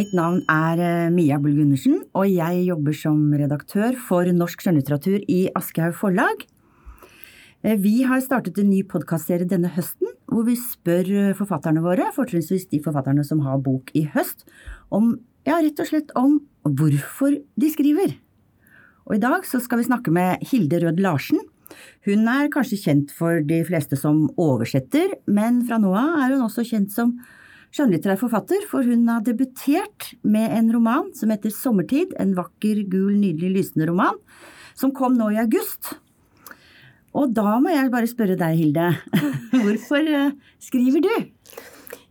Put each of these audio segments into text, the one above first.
Mitt navn er eh, Mia Bull Gundersen, og jeg jobber som redaktør for norsk skjønnlitteratur i Aschehoug Forlag. Eh, Vi har startet en ny podkastserie denne høsten, hvor vi spør eh, forfatterne våre, fortrinnsvis de forfatterne som har bok i høst, om, ja, rett og slett om hvorfor de skriver. Og i dag så skal vi snakke med Hilde Rød Larsen. Hun er kanskje kjent for de fleste som oversetter, men fra nå av er hun også kjent som skjønnlitterær forfatter, for hun har debutert med en roman som heter Sommertid, en vakker, gul, nydelig, lysende roman, som kom nå i august. Og da må jeg bare spørre deg, Hilde, hvorfor eh, skriver du?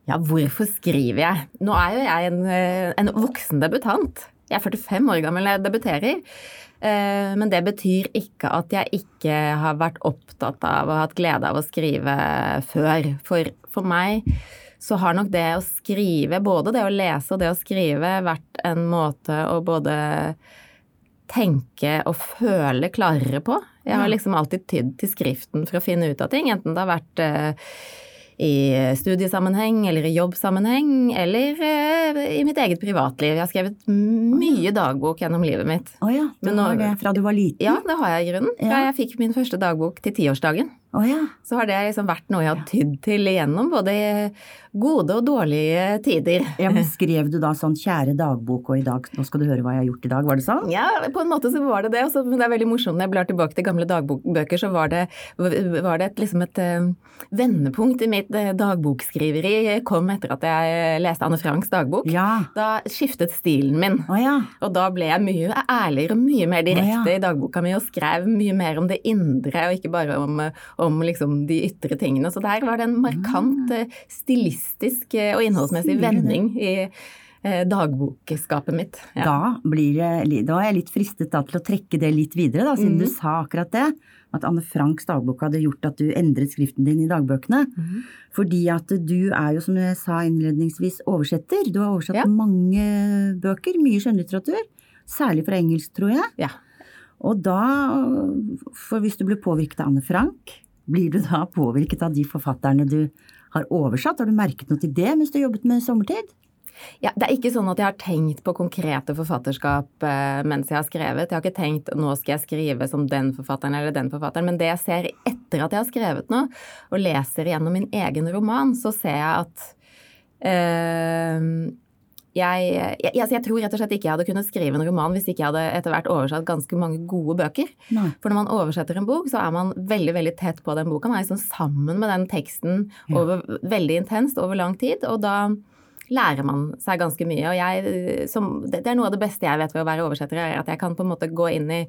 Ja, hvorfor skriver jeg? Nå er jo jeg en, eh, en voksen debutant. Jeg er 45 år gammel når jeg debuterer. Eh, Men det betyr ikke at jeg ikke har vært opptatt av og hatt glede av å skrive før. For, for meg så har nok det å skrive, både det å lese og det å skrive, vært en måte å både tenke og føle klarere på. Jeg har liksom alltid tydd til skriften for å finne ut av ting, enten det har vært eh, i studiesammenheng eller i jobbsammenheng eller eh, i mitt eget privatliv. Jeg har skrevet mye dagbok gjennom livet mitt. Å ja, du nå- har det fra du var liten? Ja, det har jeg i grunnen. Fra Ja. jeg fikk min første dagbok til tiårsdagen. Oh ja. Så har det liksom vært noe jeg har tydd til igjennom, både gode og dårlige tider. ja men skrev du da sånn 'kjære dagbok', og i dag, nå skal du høre hva jeg har gjort i dag', var det sånn? Ja, på en måte så var det det. Også, men det er veldig morsomt når jeg blar tilbake til gamle dagbøker, så var det, var det et, liksom et eh, vendepunkt i mitt eh, dagbokskriveri kom etter at jeg leste Anne Franks dagbok. Ja. Da skiftet stilen min. Å ja. Og da ble jeg mye ærligere og mye mer direkte Å, ja. i dagboka mi og skrev mye mer om det indre og ikke bare om, eh, om liksom de ytre tingene. Så der var det en markant mm. stilistisk eh, og innholdsmessig vending i eh, dagbokskapet mitt. Ja. Da, blir da er jeg litt fristet da til å trekke det litt videre, da, siden mm. du sa akkurat det. At Anne Franks dagbok hadde gjort at du endret skriften din i dagbøkene. Mm. Fordi at du er jo, som jeg sa innledningsvis, oversetter. Du har oversatt Ja. mange bøker, mye skjønnlitteratur. Særlig fra engelsk, tror jeg. Ja. Og da, for hvis du blir påvirket av Anne Frank, blir du da påvirket av de forfatterne du har oversatt? Har du merket noe til det mens du har jobbet med Sommertid? Ja, det er ikke sånn at jeg har tenkt på konkrete forfatterskap eh, mens jeg har skrevet. Jeg har ikke tenkt nå skal jeg skrive som den forfatteren eller den forfatteren. Men det jeg ser etter at jeg har skrevet noe, og leser gjennom min egen roman, så ser jeg at eh, jeg, jeg, altså jeg tror rett og slett ikke jeg hadde kunnet skrive en roman hvis ikke jeg hadde etter hvert oversatt ganske mange gode bøker. Nei. For når man oversetter en bok, så er man veldig veldig tett på den boka. Man er liksom sammen med den teksten Ja. veldig intenst over lang tid. Og da lærer man seg ganske mye. Og jeg, som, det, er noe av det beste jeg vet ved å være oversetter, er at jeg kan på en måte gå inn i,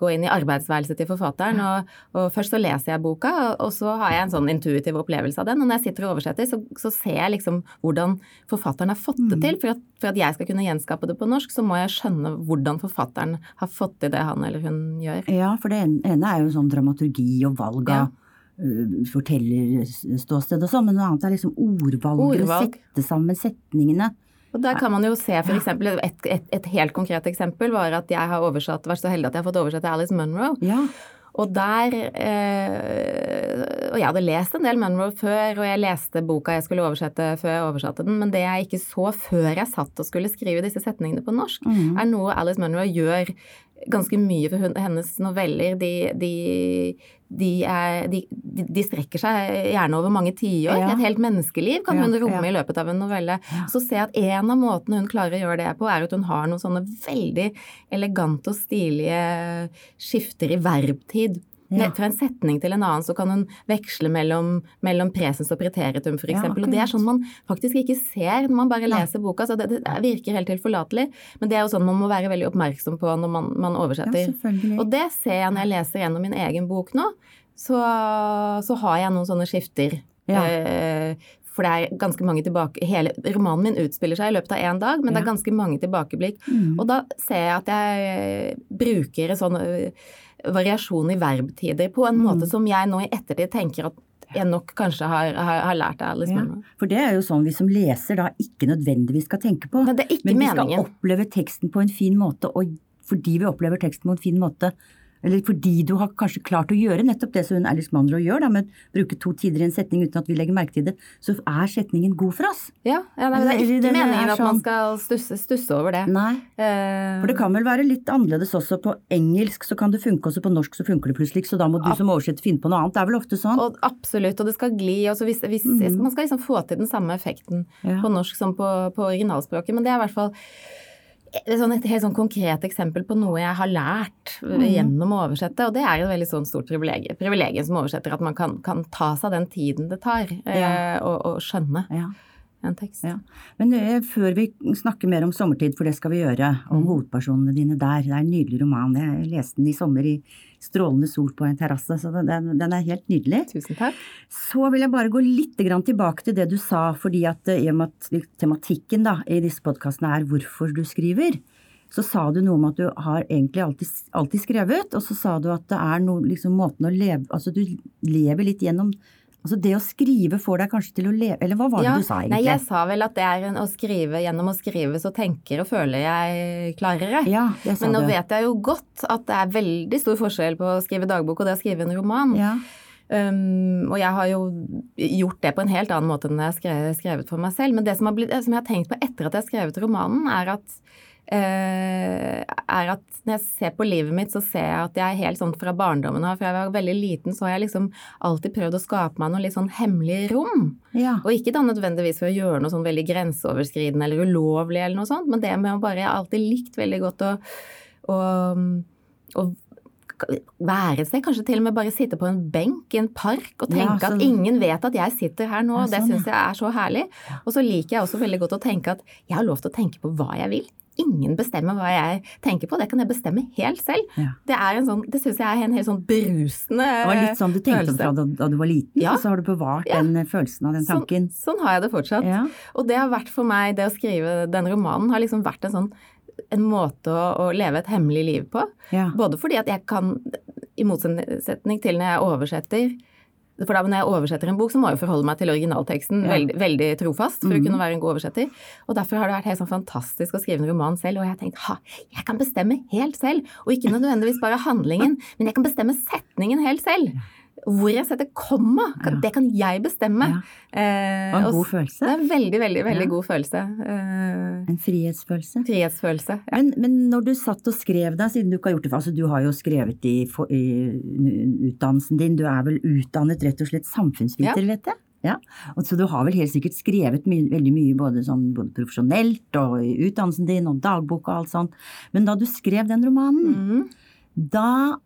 gå inn i arbeidsværelset til forfatteren. Og, og først så leser jeg boka, og, så har jeg en sånn intuitiv opplevelse av den. Og når jeg sitter og oversetter, så, så ser jeg liksom hvordan forfatteren har fått det til. For at, for at jeg skal kunne gjenskape det på norsk, så må jeg skjønne hvordan forfatteren har fått til det han eller hun gjør. Ja, for det ene er jo sånn dramaturgi og valg av Ja. Uh, fortellerståsted og sånn, men noe annet er liksom ordvalget, Ordvalg. sette sammen setningene. Og der kan man jo se for eksempel, et, et, et helt konkret eksempel var at jeg har oversatt, vært så heldig at jeg har fått oversatt Alice Munro. Ja, Og der eh, Og jeg hadde lest en del Munro før, og jeg leste boka jeg skulle oversette før jeg oversatte den, men det jeg ikke så før jeg satt og skulle skrive disse setningene på norsk, mm. er noe Alice Munro gjør ganske mye for hennes noveller. De, de, de, er, de, strekker seg gjerne over mange tiår. Ja. Et helt menneskeliv kan Ja, hun romme ja. i løpet av en novelle. Så ser jeg at en av måtene hun klarer å gjøre det på, er at hun har noen sånne veldig elegante og stilige skifter i verbtid. Ja. Fra en setning til en annen så kan hun veksle mellom, mellom presens og preteritum f.eks. Ja, og det er sånn man faktisk ikke ser når man bare leser boka. så det, det virker helt tilforlatelig. Men det er jo sånn man må være veldig oppmerksom på når man, man oversetter. Ja, og det ser jeg når jeg leser gjennom min egen bok nå. Så, så har jeg noen sånne skifter. Ja. Eh, for det er ganske mange tilbake Hele romanen min utspiller seg i løpet av én dag, men det er ganske mange tilbakeblikk. Mm. Og da ser jeg at jeg bruker et sånn variasjon i verbtider på en måte Mm. som jeg nå i ettertid tenker at jeg nok kanskje har, har, har lært av Alice Ja, for det er jo sånn vi som leser da ikke nødvendigvis skal tenke på. Men det er ikke Men vi skal oppleve teksten på en fin måte, og fordi vi opplever teksten på en fin måte, Eller fordi du har kanskje klart å gjøre nettopp det som Alice Monroe gjør, da, med å bruke to tider i en setning uten at vi legger merke til det, så er setningen god for oss. Ja, ja nei, det er ikke meningen er at man sånn- skal stusse, stusse over det. Nei. Uh... For det kan vel være litt annerledes også. På engelsk så kan det funke, også på norsk så funker det plutselig så da må du som oversetter finne på noe annet. Det er vel ofte sånn? og absolutt, og det skal gli. Altså hvis, hvis, Man skal liksom få til den samme effekten. Ja. på norsk som på, på originalspråket. Men det er i hvert fall et, sånn, et helt sånn konkret eksempel på noe jeg har lært Mhm. gjennom å oversette. Og det er jo et veldig sånn stort privilegium, privilegium som oversetter, at man kan, kan ta seg den tiden det tar eh, og, og skjønne Ja. En tekst. Ja. Men eh, før vi snakker mer om sommertid, for det skal vi gjøre, om Mm. hovedpersonene dine der. Det er en nydelig roman. Jeg leste den i sommer i strålende sol på en terrasse, så den, den er helt nydelig. Tusen takk. Så vil jeg bare gå litt grann tilbake til det du sa, fordi at eh, i og med at tematikken da, i disse podkastene er hvorfor du skriver, så sa du noe om at du har egentlig alltid, alltid skrevet, og så sa du at det er noe, liksom måten å leve Altså du lever litt gjennom Altså det å skrive får deg kanskje til å leve Eller hva var det Ja, du sa egentlig? Nei, jeg sa vel at det er en, å skrive gjennom å skrive, så tenker og føler jeg klarere. Ja, jeg Men nå det. vet jeg jo godt at det er veldig stor forskjell på å skrive dagbok og det å skrive en roman. Ja. Um, og jeg har jo gjort det på en helt annen måte enn jeg har skrevet, skrevet for meg selv. Men det som, har blitt, som jeg har tenkt på etter at jeg har skrevet romanen, er at er at når jeg ser på livet mitt, så ser jeg at jeg er helt sånn fra barndommen av. Fra jeg var veldig liten, så har jeg liksom alltid prøvd å skape meg noe litt sånn hemmelig rom. ja. Og ikke da nødvendigvis for å gjøre noe sånn veldig grenseoverskridende eller ulovlig eller noe sånt, men det med å bare Jeg har alltid likt veldig godt å, å, å være et sted, kanskje til og med bare sitte på en benk i en park og Ja, tenke sånn- at ingen vet at jeg sitter her nå. Ja, det sånn, syns jeg er så herlig. Og så liker jeg også veldig godt å tenke at jeg har lov til å tenke på hva jeg vil. Ingen bestemmer hva jeg tenker på, det kan jeg bestemme helt selv. Ja. Det, er en sånn, det syns jeg er en helt sånn berusende Det var litt sånn du tenkte følelse. fra da, da du var liten, Ja. og så har du bevart Ja. den følelsen av den tanken. Sånn, sånn har jeg det fortsatt. Og det har vært for meg, det å skrive den romanen, har liksom vært en sånn en måte å, å leve et hemmelig liv på. Både fordi at jeg kan, i motsetning til når jeg oversetter For da når jeg oversetter en bok, så må jeg forholde meg til originalteksten Ja. veldig, veldig trofast for mm. å kunne være en god oversetter. Og derfor har det vært helt sånn fantastisk å skrive en roman selv. Og jeg har tenkt ha, jeg kan bestemme helt selv. Og ikke nødvendigvis bare handlingen, men jeg kan bestemme setningen helt selv. Hvor jeg setter komma, kan- Ja. det kan jeg bestemme. Ja. Eh, Og en og god Det følelse. er en veldig, veldig, veldig Ja. god følelse. Eh, En frihetsfølelse. frihetsfølelse. Ja. Men, men når du satt og skrev deg, siden du ikke har gjort det altså Du har jo skrevet i, for- i utdannelsen din, du er vel utdannet rett og slett samfunnsviter, Ja. vet jeg? Ja. Og så du har vel helt sikkert skrevet my veldig mye både, sånn, både profesjonelt og i utdannelsen din og dagbok og alt sånt. Men da du skrev den romanen, mm. da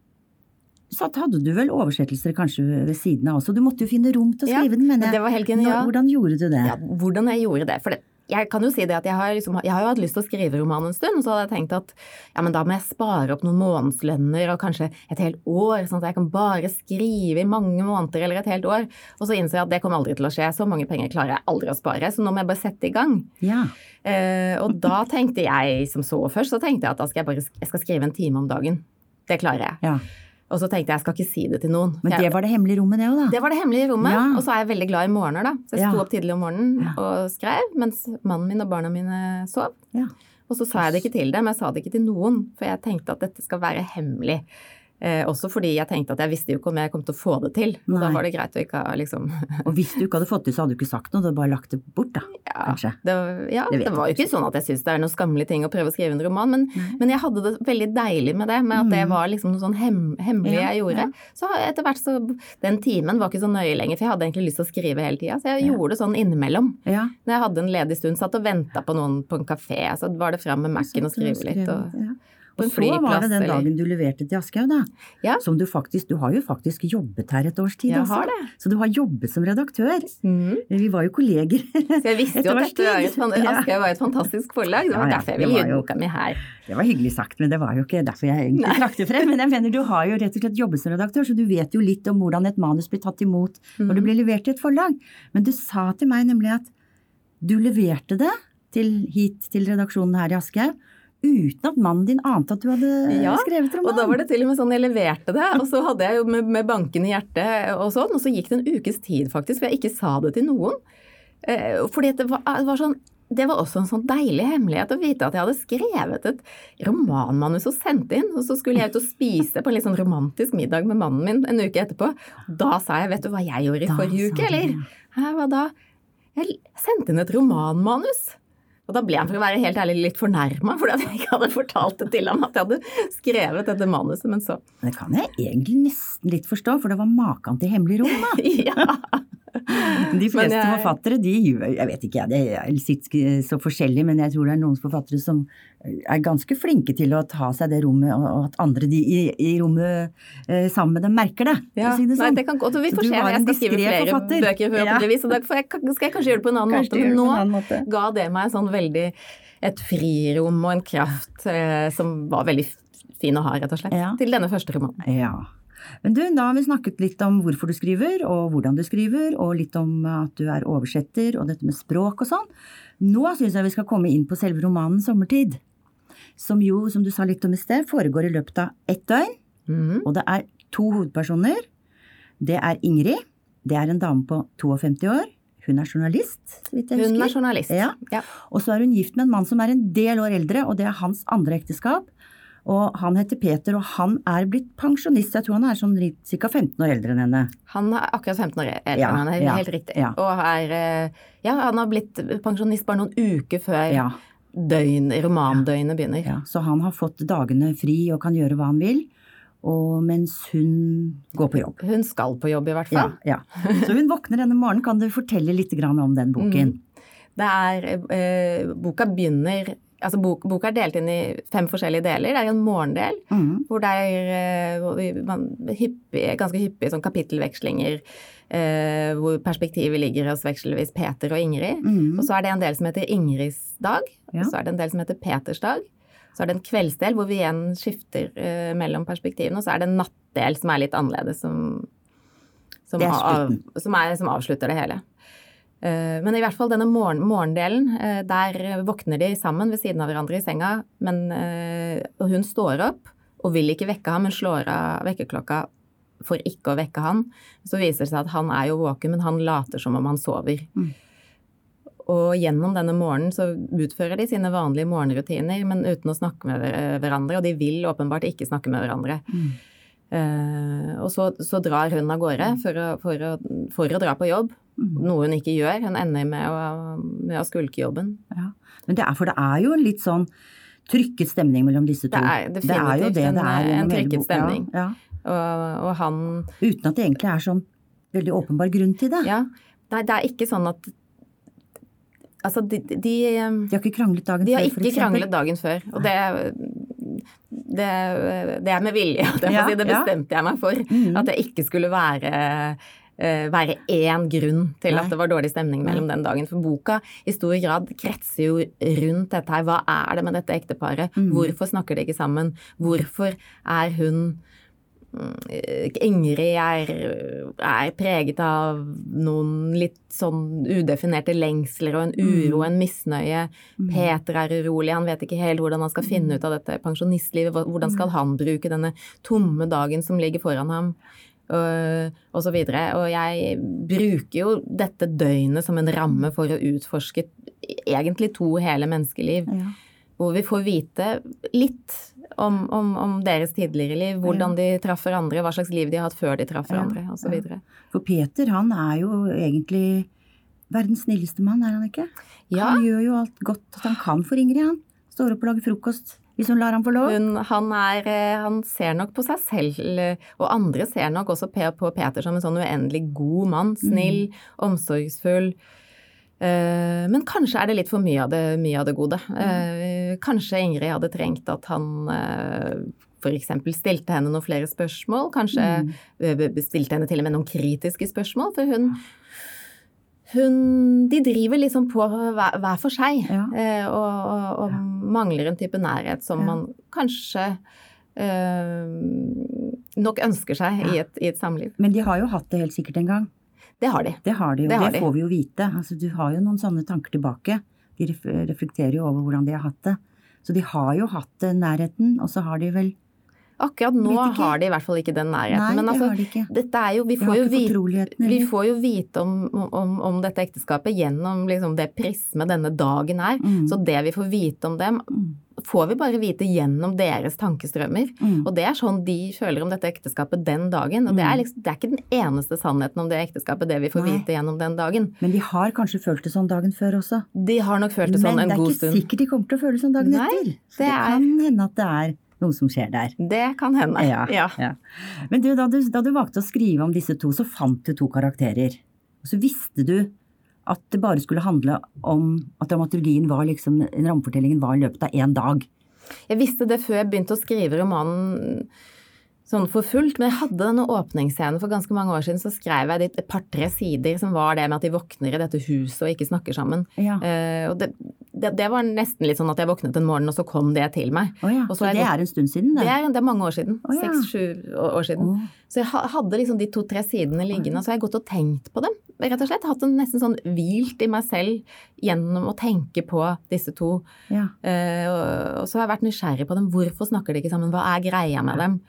så hadde du vel oversettelser kanskje ved siden av også. Du måtte jo finne rom til å skrive Ja, den, mener Det jeg. var helt Nå- ja. Hvordan gjorde du det? Ja, hvordan jeg gjorde det. For det, jeg kan jo si det at jeg har, liksom, jeg har jo hatt lyst til å skrive roman en stund, og så hadde jeg tenkt at ja, men da må jeg spare opp noen månedslønner og kanskje et helt år, sånn at jeg kan bare skrive i mange måneder eller et helt år. Og så innser jeg at det kommer aldri til å skje. Så mange penger klarer jeg aldri å spare, så nå må jeg bare sette i gang. Ja. Eh, og da tenkte jeg som så først, så tenkte jeg at da skal jeg bare jeg skal skrive en time om dagen. Det klarer jeg. ja. Og så tenkte jeg jeg skal ikke si det til noen. Men det var det hemmelige rommet, det òg, da. det var det hemmelige rommet. Ja. Og så er jeg veldig glad i morgener, da. Så jeg Ja. sto opp tidlig om morgenen Ja. og skrev, mens mannen min og barna mine sov. Ja. Og så sa jeg det ikke til dem, jeg sa det ikke til noen, for jeg tenkte at dette skal være hemmelig. Eh, også fordi jeg tenkte at jeg visste jo ikke om jeg kom til å få det til. Nei. da var det greit å ikke ha liksom Og hvis du ikke hadde fått det, så hadde du ikke sagt noe, du hadde bare lagt det bort, da. Ja, Kanskje. det, ja, Det det var jo ikke sånn at jeg syns det er noen skammelig ting å prøve å skrive en roman, men, men jeg hadde det veldig deilig med det, med at det Mm. var liksom noe sånn hem, hemmelig Ja, jeg gjorde. ja. Så etter hvert så Den timen var ikke så nøye lenger, for jeg hadde egentlig lyst til å skrive hele tida, så jeg gjorde det sånn innimellom. Når jeg hadde en ledig stund, satt og venta på noen på en kafé, så var det fram med Mac-en og skrive litt. Og, ja. flyplass. Og en så var det den dagen du leverte til Aschehoug, da. Ja. Som du faktisk Du har jo faktisk jobbet her et års tid Jeg også. Så du har jobbet som redaktør. Mm. Vi var jo kolleger. Så jeg visste jo at. Aschehoug var et fantastisk forlag. Det var Ja, ja, derfor jeg ville var gi boka mi her. Det var hyggelig sagt, men det var jo ikke derfor jeg egentlig trakk det frem. Men jeg mener, du har jo rett og slett jobbet som redaktør, så du vet jo litt om hvordan et manus blir tatt imot når det Mhm. blir levert til et forlag. Men du sa til meg nemlig at du leverte det til, hit til redaksjonen her i Aschehoug uten at mannen din ante at du hadde Ja, skrevet roman. Og da var det til og med sånn jeg leverte det, og så hadde jeg jo med, med i hjertet og sånn, og så gikk det en ukes tid faktisk, for jeg ikke sa det til noen. Eh, fordi det var, det var sånn det var også en sånn deilig hemmelighet å vite at jeg hadde skrevet et romanmanus og sendt inn, og så skulle jeg ut og spise på en litt sånn romantisk middag med mannen min en uke etterpå. Da sa jeg 'vet du hva jeg gjorde i Da forrige uke', eller? hva da? Jeg sendte inn et romanmanus. Og da ble han for å være helt ærlig litt fornærma fordi at jeg ikke hadde fortalt det til ham at jeg hadde skrevet dette manuset, men så Det kan jeg egentlig nesten litt forstå, for det var maken til hemmelig rom, da. Ja. De fleste jeg- forfattere, de gjør Jeg vet ikke, jeg, det er litt så forskjellig, men jeg tror det er noen forfattere som er ganske flinke til å ta seg det rommet, og og at andre de i, i rommet eh, sammen med dem merker det. Ja, si det nei, sånn. det kan godt, og vi får se. Jeg skal skrive flere forfatter. bøker forhåpentligvis, og da jeg, skal jeg kanskje gjøre det på en annen Kanskje måte. Men nå annen måte. ga det meg sånn veldig et frirom og en kraft eh, som var veldig fin å ha, rett og slett, Ja. til denne første romanen. Ja. Men du, da har vi snakket litt om hvorfor du skriver, og hvordan du skriver, og litt om at du er oversetter, og dette med språk og sånn. Nå syns jeg vi skal komme inn på selve romanen 'Sommertid'. Som jo, som du sa litt om i sted, foregår i løpet av ett døgn. Mhm. Og det er to hovedpersoner. Det er Ingrid. Det er en dame på 52 år. Hun er journalist, så vidt jeg husker. Hun er journalist. Ja. Ja. Og så er hun gift med en mann som er en del år eldre, og det er hans andre ekteskap. Og han heter Peter, og han er blitt pensjonist. Jeg tror han er sånn ca. 15 år eldre enn henne. Han er akkurat 15 år eldre Ja, enn henne, ja, helt riktig. ja. Og er eh, Ja, han har blitt pensjonist bare noen uker før døgn, romandøgnet begynner. ja. Så han har fått dagene fri og kan gjøre hva han vil. Og mens hun går på jobb. Hun skal på jobb, i hvert fall. ja. Så hun våkner denne morgenen. Kan du fortelle litt om den boken? Det er, eh, boka begynner altså bok, Boka er delt inn i fem forskjellige deler. Det er en morgendel mm. hvor det er eh, hvor vi- man, hyppig, ganske hyppige sånn kapittelvekslinger eh, hvor perspektivet ligger hos vekselvis Peter og Ingrid. Mm. Og så er det en del som heter Ingrids dag, Ja. og så er det en del som heter Peters dag. Så er det en kveldsdel hvor vi igjen skifter eh, mellom perspektivene, og så er det en nattdel som er litt annerledes, som, som, er av, som, er, som avslutter det hele. Eh, men i hvert fall denne morgen, morgendelen, eh, der våkner de sammen ved siden av hverandre i senga, men, eh, og hun står opp og vil ikke vekke ham, men slår av vekkerklokka for ikke å vekke han. Så viser det seg at han er jo våken, men han later som om han sover. Mm. Og gjennom denne morgenen så utfører de sine vanlige morgenrutiner, men uten å snakke med hverandre, og de vil åpenbart ikke snakke med hverandre. Mm. Uh, og så, så drar hun av gårde for å, for, å, for å dra på jobb. Noe hun ikke gjør. Hun ender med å, med å skulke jobben. Ja. Men det er, for det er jo en litt sånn trykket stemning mellom disse to. Det er jo definitivt det en- det er en trykket stemning. Ja, Og, og han. Uten at det egentlig er sånn veldig åpenbar grunn til det. Ja. Nei, det er ikke sånn at Altså, de, de, De har ikke kranglet dagen de har før, ikke kranglet dagen før. Og det, det, det er med vilje. Det, Ja, si. det ja. bestemte jeg meg for. Mm. At det ikke skulle være eh, være én grunn til Nei. at det var dårlig stemning mellom den dagen. For boka i stor grad kretser jo rundt dette her. Hva er det med dette ekteparet? Mm. Hvorfor snakker de ikke sammen? Hvorfor er hun mm, Ingrid er, er preget av noen litt sånn udefinerte lengsler og en uro, en misnøye. Peter er urolig, han vet ikke helt hvordan han skal finne ut av dette pensjonistlivet. Hvordan skal han bruke denne tomme dagen som ligger foran ham? Og, og så videre. Og jeg bruker jo dette døgnet som en ramme for å utforske egentlig to hele menneskeliv. Ja. Hvor vi får vite litt om, om, om deres tidligere liv, hvordan de traff hverandre, hva slags liv de har hatt før de traff Ja, osv. ja. For Peter, han er jo egentlig verdens snilleste mann, er han ikke? Ja, Han gjør jo alt godt at han kan for Ingrid, han. Står opp og lager frokost hvis hun lar ham få lov. hun, han, er, eh, han ser nok på seg selv, eh, og andre ser nok også på Peter som en sånn uendelig god mann. Snill, omsorgsfull. Eh, Men kanskje er det litt for mye av det, mye av det gode. Mm. Kanskje Ingrid hadde trengt at han f.eks. stilte henne noen flere spørsmål. Kanskje Mm. stilte henne til og med noen kritiske spørsmål. For hun, hun De driver liksom på hver, hver for seg. Ja. eh, Og, og, og mangler en type nærhet som Ja. man kanskje eh, nok ønsker seg i et, i et samliv. Men de har jo hatt det helt sikkert en gang. Det har de. Det har de jo, Det det, får de. vi jo vite. Altså, du har jo noen sånne tanker tilbake. De reflekterer jo over hvordan de har hatt det. Så de har jo hatt nærheten, og så har de vel Akkurat nå har de i hvert fall ikke den nærheten. Nei, men det altså, har de ikke. jo Vi får jo ikke vite vi får jo vite om, om, om dette ekteskapet gjennom liksom det prismet denne dagen er. Mm. Så det vi får vite om dem, Mm. får vi bare vite gjennom deres tankestrømmer. Mm. Og det er sånn de føler om dette ekteskapet den dagen. Og det er, liksom, det er ikke den eneste sannheten om det ekteskapet, det vi får Nei. vite gjennom den dagen. Men de har kanskje følt det sånn dagen før også. De har nok følt det sånn Men en det er ikke stund. sikkert de kommer til å føle det sånn dagen Nei, etter. Så det det er- kan hende at det er noe som skjer der. Det kan hende. Ja, ja. ja. Men du, da du, da du valgte å skrive om disse to, så fant du to karakterer. Og så visste du at det bare skulle handle om at dramaturgien var liksom, rammefortellingen var i løpet av én dag. Jeg visste det før jeg begynte å skrive romanen sånn for fullt, men jeg hadde denne åpningsscenen for ganske mange år siden, så skrev jeg et par-tre sider som var det med at de våkner i dette huset og ikke snakker sammen. Ja. Uh, og det, det, det var nesten litt sånn at jeg våknet en morgen, og så kom det til meg. Oh, ja, Og så så det er en stund siden, Det det. er, det er mange år siden. Å, ja. Seks-sju år siden. Oh. Så jeg hadde liksom de to-tre sidene liggende, og så har jeg gått og tenkt på dem. Rett og slett. Hatt en nesten sånn hvilt i meg selv gjennom å tenke på disse to. ja. Uh, og, og så har jeg vært nysgjerrig på dem. Hvorfor snakker de ikke sammen? Hva er greia med dem?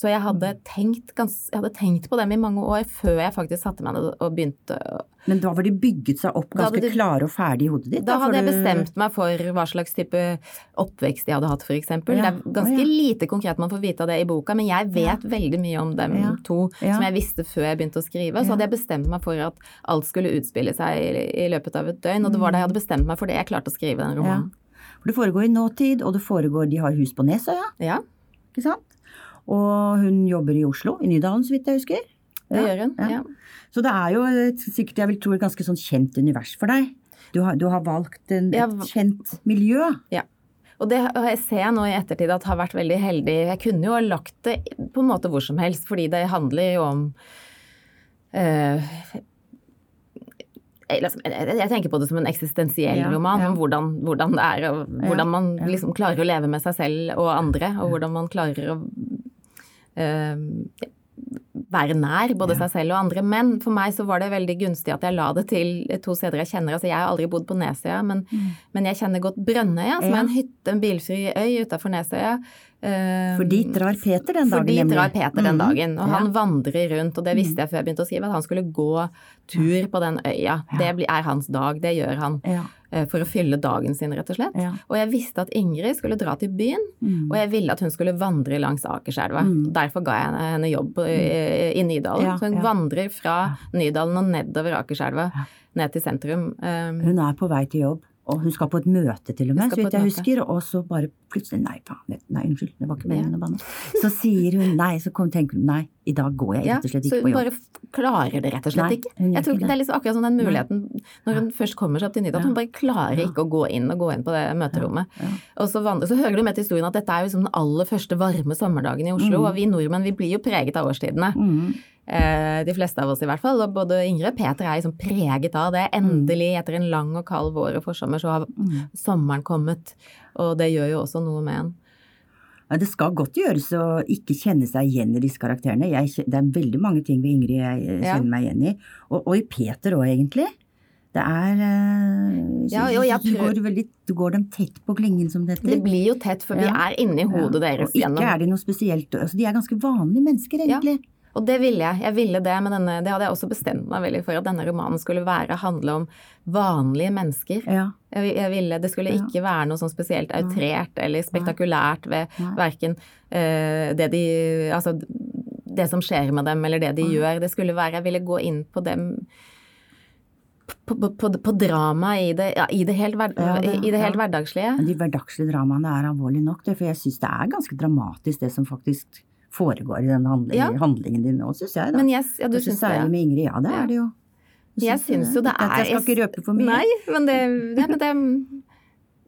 Så jeg hadde tenkt, gans, jeg hadde tenkt på dem i mange år før jeg faktisk satte meg ned og- begynte. Men da var de bygget seg opp ganske du, klare og ferdig i hodet ditt? Da hadde jeg du- bestemt meg for hva slags type oppvekst de hadde hatt, f.eks. Ja, Det er ganske ja. lite konkret man får vite av det i boka, men jeg vet veldig mye om dem Ja, to ja. som jeg visste før jeg begynte å skrive. Så Ja. hadde jeg bestemt meg for at alt skulle utspille seg i, i løpet av et døgn, og det var da jeg hadde bestemt meg for det jeg klarte å skrive den Mm. Ja. romanen. For det foregår i nåtid, og det foregår De har hus på Nesøya, Ja, ikke sant? Og hun jobber i Oslo, i Nydalen, så vidt jeg husker. det Ja, gjør hun. ja. Så det er jo et, sikkert, jeg vil tro, et ganske sånn kjent univers for deg. Du har, du har valgt en, et et kjent miljø. Ja. Og det ser jeg nå i ettertid at har vært veldig heldig. Jeg kunne jo ha lagt det på en måte hvor som helst, fordi det handler jo om eh, jeg, tenker på det som en eksistensiell Ja, roman, ja. om hvordan, hvordan det er, og hvordan man liksom klarer å leve med seg selv og andre, og hvordan man klarer å være nær både seg selv og andre. Men for meg så var det veldig gunstig at jeg la det til to steder jeg kjenner. Altså jeg har aldri bodd på Nesøya, men, men jeg kjenner godt Brønnøya, som Mm. Ja. er en hytte, en bilfri øy utafor Nesøya. Eh, For dit drar Peter den for dagen, dit nemlig. drar Peter den Mhm. dagen, og han vandrer rundt, og det visste jeg før jeg begynte å skrive, at han skulle gå tur på den øya. Det er hans dag, det gjør han eh, for å fylle dagen sin, rett og slett. Og jeg visste at Ingrid skulle dra til byen, Mm. og jeg ville at hun skulle vandre langs Akerselva. Mm. Derfor ga jeg henne jobb i, i Nydalen. Så hun vandrer fra Nydalen og nedover Akerselva, ned til sentrum. Um, Hun er på vei til jobb, og hun skal på et møte til og med, så vidt jeg husker, og så bare plutselig Nei, faen, nei, unnskyld, det var ikke meningen å banne. Så sier hun nei, så kom, tenker hun nei, i dag går jeg rett og slett ikke på jobb. Så hun bare klarer det rett og slett ikke. Jeg tror ikke det er liksom akkurat som den muligheten når hun først kommer seg opp til Nydalen, at hun bare klarer ikke å gå inn og gå inn på det møterommet. Og så, vandre, så hører du med til historien at dette er jo liksom den aller første varme sommerdagen i Oslo, Mm. og vi nordmenn vi blir jo preget av årstidene. Mm. Eh, de fleste av oss i hvert fall. Og både Ingrid og Peter er liksom preget av det. Endelig, etter en lang og kald vår og forsommer, så har Mm. sommeren kommet. Og det gjør jo også noe med en. Ja, det skal godt gjøres å ikke kjenne seg igjen i disse karakterene. Jeg, det er veldig mange ting ved Ingrid jeg kjenner Ja. meg igjen i. Og, og i Peter òg, egentlig. Det er eh, Ja, jo, jeg du, går veldig, du går dem tett på klingen, som det Det blir jo tett, for vi er inni hodet deres Og ikke gjennom er de noe spesielt altså, De er ganske vanlige mennesker, Ja. egentlig. Og det ville jeg. Jeg ville det men denne Det hadde jeg også bestemt meg veldig for, at denne romanen skulle være handle om vanlige mennesker. Ja. Jeg, jeg ville, Det skulle Ja. ikke være noe sånn spesielt outrert eller spektakulært ved verken uh, det de Altså det som skjer med dem, eller det de Nei. gjør. Det skulle være Jeg ville gå inn på dem på, på, på, på dramaet i det, ja, i det helt, hver, Ja, i det helt ja. hverdagslige. Men de hverdagslige dramaene er alvorlige nok, det, for jeg syns det er ganske dramatisk det som faktisk foregår i den handling, Ja. handlingen din nå, syns jeg. da. Men jeg, ja, du syns det? særlig ja. med Ingrid. Ja, det Ja. er det jo. Jeg syns jo det er Jeg skal ikke røpe for mye. Nei, men det, ja, men det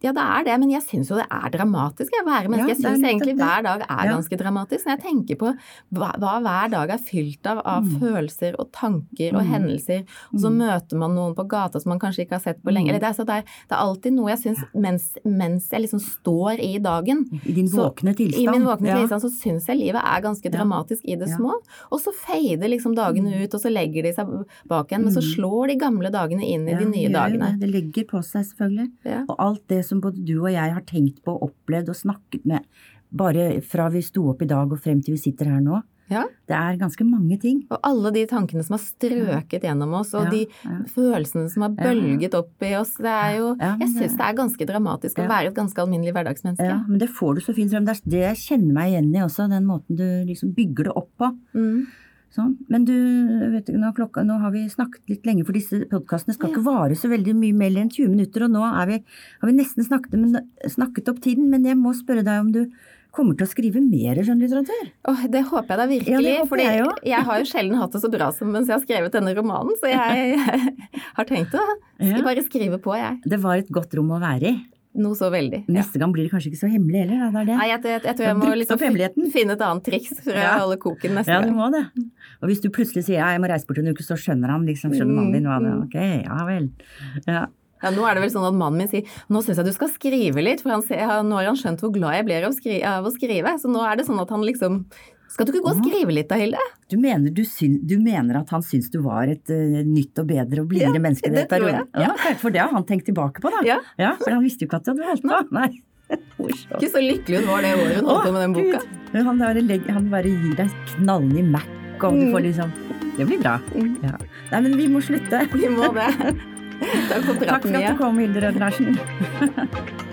Ja, det er det, men jeg syns jo det er dramatisk. Jeg, være menneske. Ja, jeg syns egentlig det. hver dag er Ja. ganske dramatisk. Når jeg tenker på hva, hva hver dag er fylt av, av Mm. følelser og tanker og Mm. hendelser, og så Mm. møter man noen på gata som man kanskje ikke har sett på lenge. Mm. Eller Det, er, så det, er, det er alltid noe jeg syns mens, mens jeg liksom står i dagen. I din våkne tilstand. I min våkne tilstand så syns jeg livet er ganske dramatisk i det små. Og så feider liksom dagene ut, og så legger de seg bak igjen. Men så Mm. slår de gamle dagene inn i de nye dagene. Det. det legger på seg, selvfølgelig. Og alt det som både du og jeg har tenkt på og opplevd og snakket med bare fra vi sto opp i dag og frem til vi sitter her nå. Ja. Det er ganske mange ting. Og alle de tankene som har strøket gjennom oss, og Ja, de ja. følelsene som har bølget opp i oss. Det er jo Jeg syns det er ganske dramatisk å være et ganske alminnelig hverdagsmenneske. Ja, men det får du så fint frem. Det det jeg kjenner meg igjen i også, den måten du liksom bygger det opp på. Mm. Sånn. Men du, vet du, nå, klokka, nå har vi snakket litt lenge, for disse podkastene skal Ja. ikke vare så veldig mye mer enn 20 minutter, og nå er vi, har vi nesten snakket, men, snakket opp tiden. Men jeg må spørre deg om du kommer til å skrive mer skjønnlitteratur? Oh, det håper jeg da virkelig. Ja, det fordi jeg jeg har jo sjelden hatt det så bra som mens jeg har skrevet denne romanen, så jeg har tenkt å bare skrive på, jeg. Det var et godt rom å være i. Noe så veldig. Neste gang blir det kanskje ikke så hemmelig heller. Det det. Nei, jeg, jeg, jeg tror jeg må liksom finne et annet triks for Ja. å holde koken neste Ja, du må det. Og hvis du plutselig sier ja, jeg må reise bort en uke, så skjønner han liksom, skjønner mannen din hva det er. Mm. Ok, ja vel. Ja. Ja, nå er det vel sånn at mannen min sier nå syns jeg du skal skrive litt, for han ser, nå har han skjønt hvor glad jeg blir av å skrive. Så nå er det sånn at han liksom Skal du ikke gå og skrive litt da, Hilde? Du, mener, du, syn, du mener at han syns du var et uh, nytt og bedre og blidere Ja, menneske? i det tror perioden? Ja, for det har han tenkt tilbake på, da. Ja. For han visste jo ikke at du hadde holdt på. Nei. Ikke så lykkelig hun var det året hun holdt på med den boka. Gud. Han bare, han bare gir deg knallen i Mac, og du Mm. får liksom Det blir bra. Mm. Ja. Nei, men vi må slutte. Vi må det. Takk for Takk for at du kom, Hilde Rød Larsen.